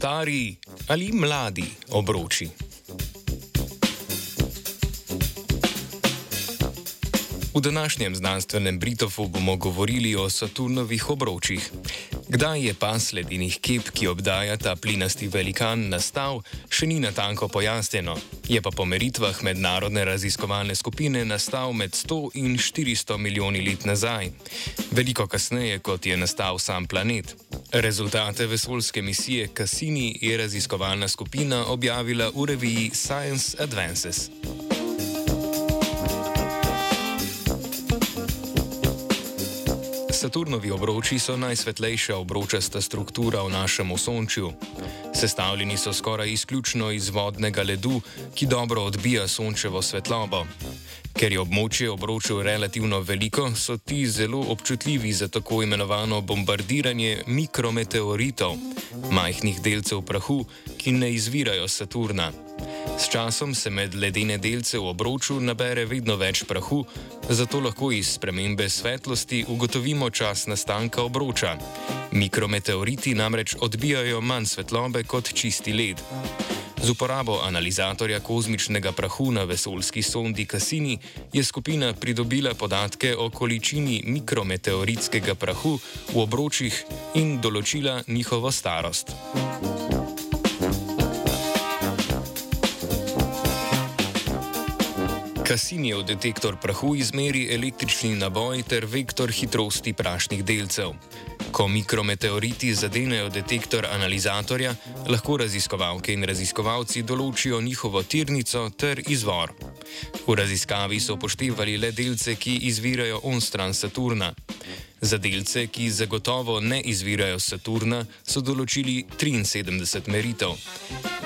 Stari ali mladi obroči. V današnjem znanstvenem Britofu bomo govorili o Saturnovih obročih. Kdaj je pas ledenih kep, ki obdaja ta plinasti velikan, nastal, še ni natanko pojasnjeno. Je pa po meritvah mednarodne raziskovalne skupine nastal med 100 in 400 milijoni let nazaj, veliko kasneje, kot je nastal sam planet. Rezultate vesoljske misije Cassini je raziskovalna skupina objavila v reviji Science Advances. Saturnovi obroči so najsvetlejša obročasta struktura v našem osončju. Sestavljeni so skoraj izključno iz vodnega ledu, ki dobro odbija sončevo svetlobo. Ker je območje obročil relativno veliko, so ti zelo občutljivi za tako imenovano bombardiranje mikrometeoritov, majhnih delcev prahu, ki ne izvirajo Saturna. S časom se med ledene delce v obroču nabere vedno več prahu, zato lahko iz spremembe svetlosti ugotovimo čas nastanka obroča. Mikrometeoriti namreč odbijajo manj svetlobe kot čisti led. Z uporabo analizatorja kozmičnega prahu na vesoljski sondi Cassini je skupina pridobila podatke o količini mikrometeoritskega prahu v obročih in določila njihovo starost. Cassinijev detektor prahu izmeri električni naboj ter vektor hitrosti prašnih delcev. Ko mikrometeoriti zadenejo detektor analizatorja, lahko raziskovalke in raziskovalci določijo njihovo tirnico ter izvor. V raziskavi so upoštevali le delce, ki izvirajo onstran Saturna. Za delce, ki zagotovo ne izvirajo Saturna, so določili 73 meritev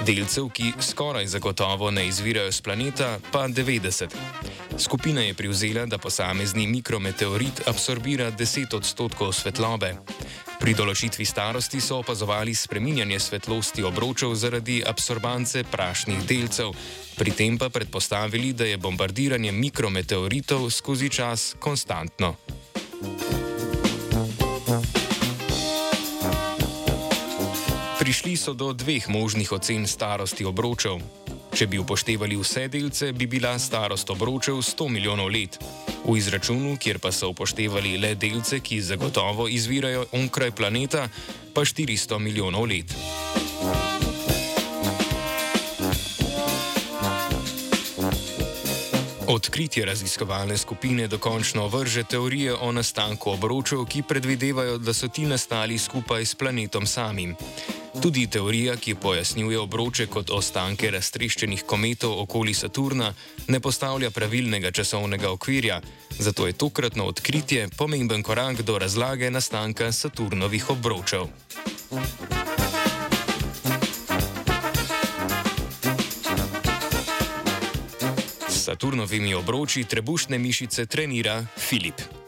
delcev, ki skoraj zagotovo ne izvirajo z planeta, pa 90. Skupina je privzela, da posamezni mikrometeorit absorbira 10 odstotkov svetlobe. Pri določitvi starosti so opazovali spreminjanje svetlosti obročev zaradi absorbance prašnih delcev, pri tem pa predpostavili, da je bombardiranje mikrometeoritov skozi čas konstantno. Prišli so do dveh možnih ocen starosti obročev. Če bi upoštevali vse delce, bi bila starost obročev 100 milijonov let. V izračunu, kjer pa so upoštevali le delce, ki zagotovo izvirajo onkraj planeta, pa 400 milijonov let. Odkritje raziskovalne skupine dokončno vrže teorije o nastanku obročev, ki predvidevajo, da so ti nastali skupaj s planetom samim. Tudi teorija, ki pojasnjuje obroče kot ostanke raztreščenih kometov okoli Saturna, ne postavlja pravilnega časovnega okvirja, zato je tokratno odkritje pomemben korak do razlage nastanka Saturnovih obročev. S Saturnovimi obroči trebušne mišice trenira Filip.